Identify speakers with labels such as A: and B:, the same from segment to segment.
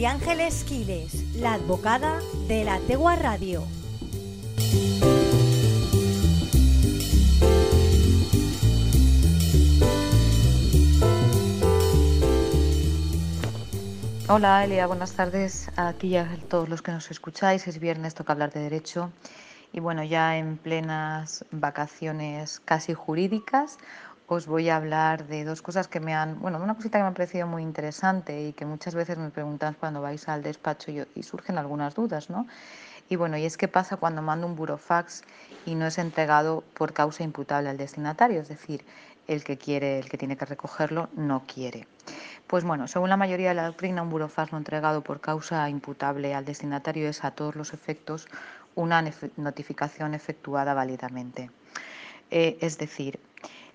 A: María Ángeles Quiles, la advocada de la Tegua Radio.
B: Hola Elia, buenas tardes a ti y a todos los que nos escucháis. Es viernes, toca hablar de derecho. Y bueno, ya en plenas vacaciones casi jurídicas, os voy a hablar de dos cosas que me han, bueno, una cosita que me ha parecido muy interesante y que muchas veces me preguntan cuando vais al despacho y, y surgen algunas dudas, ¿no? Y bueno, y es qué pasa cuando mando un burofax y no es entregado por causa imputable al destinatario, es decir, el que quiere, el que tiene que recogerlo, no quiere. Pues bueno, según la mayoría de la doctrina, un burofax no entregado por causa imputable al destinatario es a todos los efectos una notificación efectuada válidamente. Eh, es decir,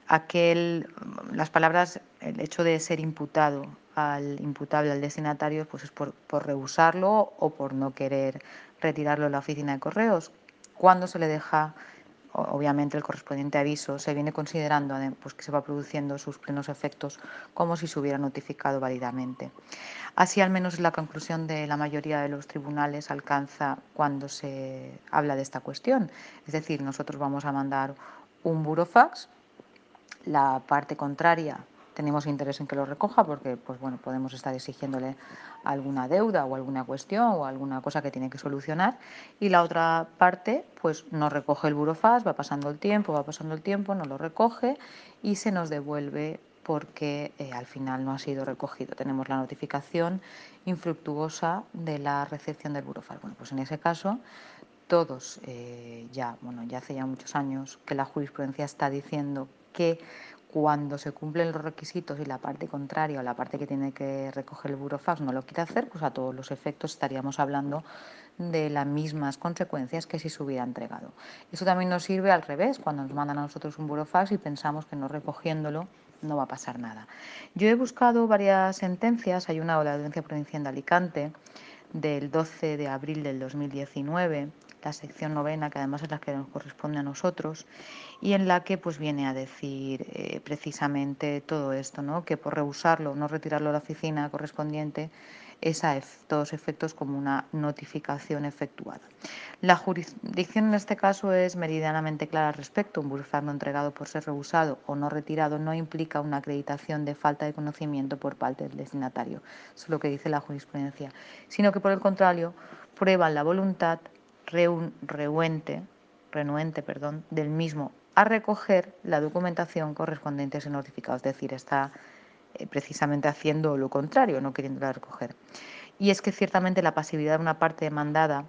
B: aquel, las palabras, el hecho de ser imputado al imputable, al destinatario, pues es por, rehusarlo o por no querer retirarlo de la oficina de correos. Cuando se le deja, obviamente, el correspondiente aviso, se viene considerando pues, que se va produciendo sus plenos efectos como si se hubiera notificado válidamente. Así al menos la conclusión de la mayoría de los tribunales alcanza cuando se habla de esta cuestión. Es decir, nosotros vamos a mandar un burofax la parte contraria tenemos interés en que lo recoja porque pues bueno, podemos estar exigiéndole alguna deuda o alguna cuestión o alguna cosa que tiene que solucionar y la otra parte pues no recoge el burofax, va pasando el tiempo, va pasando el tiempo, no lo recoge y se nos devuelve porque eh, al final no ha sido recogido. Tenemos la notificación infructuosa de la recepción del burofax. Bueno, pues en ese caso todos eh, ya, bueno, ya hace ya muchos años que la jurisprudencia está diciendo que cuando se cumplen los requisitos y la parte contraria o la parte que tiene que recoger el burofax no lo quiere hacer, pues a todos los efectos estaríamos hablando de las mismas consecuencias que si se hubiera entregado. Eso también nos sirve al revés, cuando nos mandan a nosotros un burofax y pensamos que no recogiéndolo no va a pasar nada. Yo he buscado varias sentencias, hay una de la Audiencia Provincial de Alicante del 12 de abril del 2019 la sección novena, que además es la que nos corresponde a nosotros, y en la que pues viene a decir eh, precisamente todo esto, ¿no? que por rehusarlo, no retirarlo a la oficina correspondiente, es a todos efectos como una notificación efectuada. La jurisdicción en este caso es meridianamente clara al respecto. Un burofax no entregado por ser rehusado o no retirado no implica una acreditación de falta de conocimiento por parte del destinatario, es lo que dice la jurisprudencia, sino que por el contrario prueban la voluntad renuente, del mismo a recoger la documentación correspondiente a ese notificado, es decir, está eh, precisamente haciendo lo contrario, no queriéndola recoger. Y es que ciertamente la pasividad de una parte demandada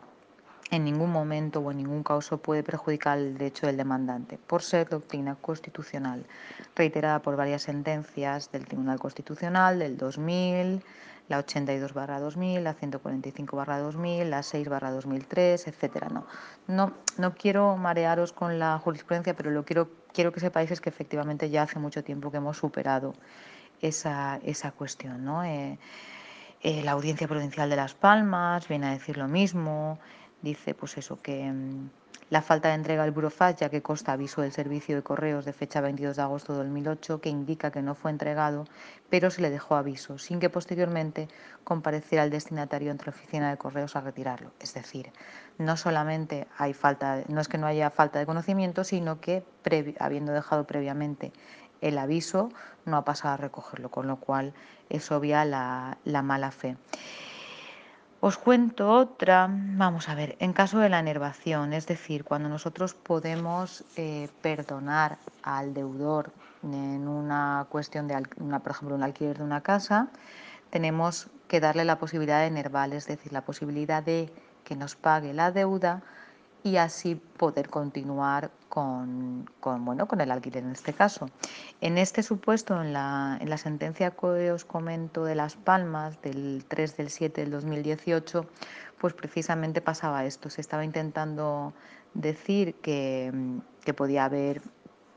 B: en ningún momento o en ningún caso puede perjudicar el derecho del demandante, por ser doctrina constitucional, reiterada por varias sentencias del Tribunal Constitucional del 2000, la 82 barra 2000, la 145 barra 2000, la 6 barra 2003, etcétera. No, no, no quiero marearos con la jurisprudencia, pero lo quiero, quiero que sepáis es que efectivamente ya hace mucho tiempo que hemos superado esa, esa cuestión. ¿no? Eh, eh, la Audiencia Provincial de Las Palmas viene a decir lo mismo, dice pues eso que mm, la falta de entrega del burofax, ya que consta aviso del servicio de correos de fecha 22 de agosto de 2008, que indica que no fue entregado, pero se le dejó aviso, sin que posteriormente compareciera el destinatario ante la oficina de correos a retirarlo. Es decir, no solamente hay falta, no es que no haya falta de conocimiento, sino que habiendo dejado previamente el aviso, no ha pasado a recogerlo, con lo cual es obvia la, la mala fe. Os cuento otra, vamos a ver, en caso de la enervación, es decir, cuando nosotros podemos eh, perdonar al deudor en una cuestión de, una, por ejemplo, un alquiler de una casa, tenemos que darle la posibilidad de enervar, es decir, la posibilidad de que nos pague la deuda y así poder continuar con, bueno, con el alquiler en este caso. En este supuesto, en la, en la sentencia que os comento de Las Palmas del 3 del 7 del 2018, pues precisamente pasaba esto. Se estaba intentando decir que, que podía haber,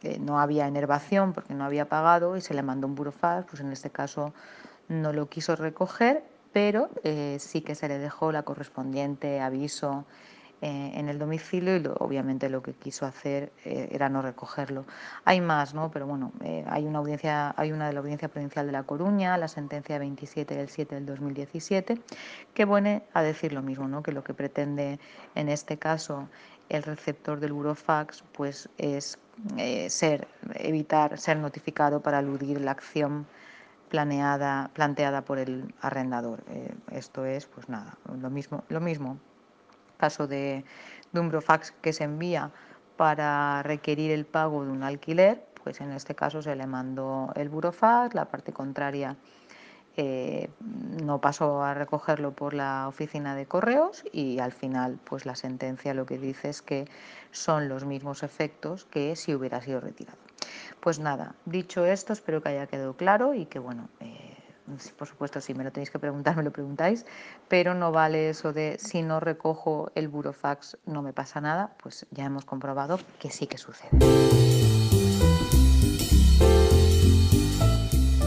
B: eh, no había enervación porque no había pagado y se le mandó un burofax, pues en este caso no lo quiso recoger, pero eh, sí que se le dejó la correspondiente aviso eh, en el domicilio y obviamente lo que quiso hacer eh, era no recogerlo. Hay más, ¿no? Pero bueno, eh, hay una audiencia, hay una de la Audiencia Provincial de La Coruña, la sentencia 27 del 7 del 2017, que viene a decir lo mismo, ¿no? Que lo que pretende en este caso el receptor del burofax pues es ser evitar ser notificado para aludir la acción planeada planteada por el arrendador. esto es pues nada, lo mismo, lo mismo caso de, un brofax que se envía para requerir el pago de un alquiler, pues en este caso se le mandó el burofax, la parte contraria eh, no pasó a recogerlo por la oficina de correos y al final pues la sentencia lo que dice es que son los mismos efectos que si hubiera sido retirado. Pues nada, dicho esto, espero que haya quedado claro y que bueno, eh, por supuesto, si me lo tenéis que preguntar, me lo preguntáis, pero no vale eso de si no recojo el burofax no me pasa nada, pues ya hemos comprobado que sí que sucede.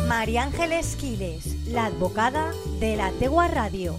A: María Ángeles Quiles, la advocada de la Tegua Radio.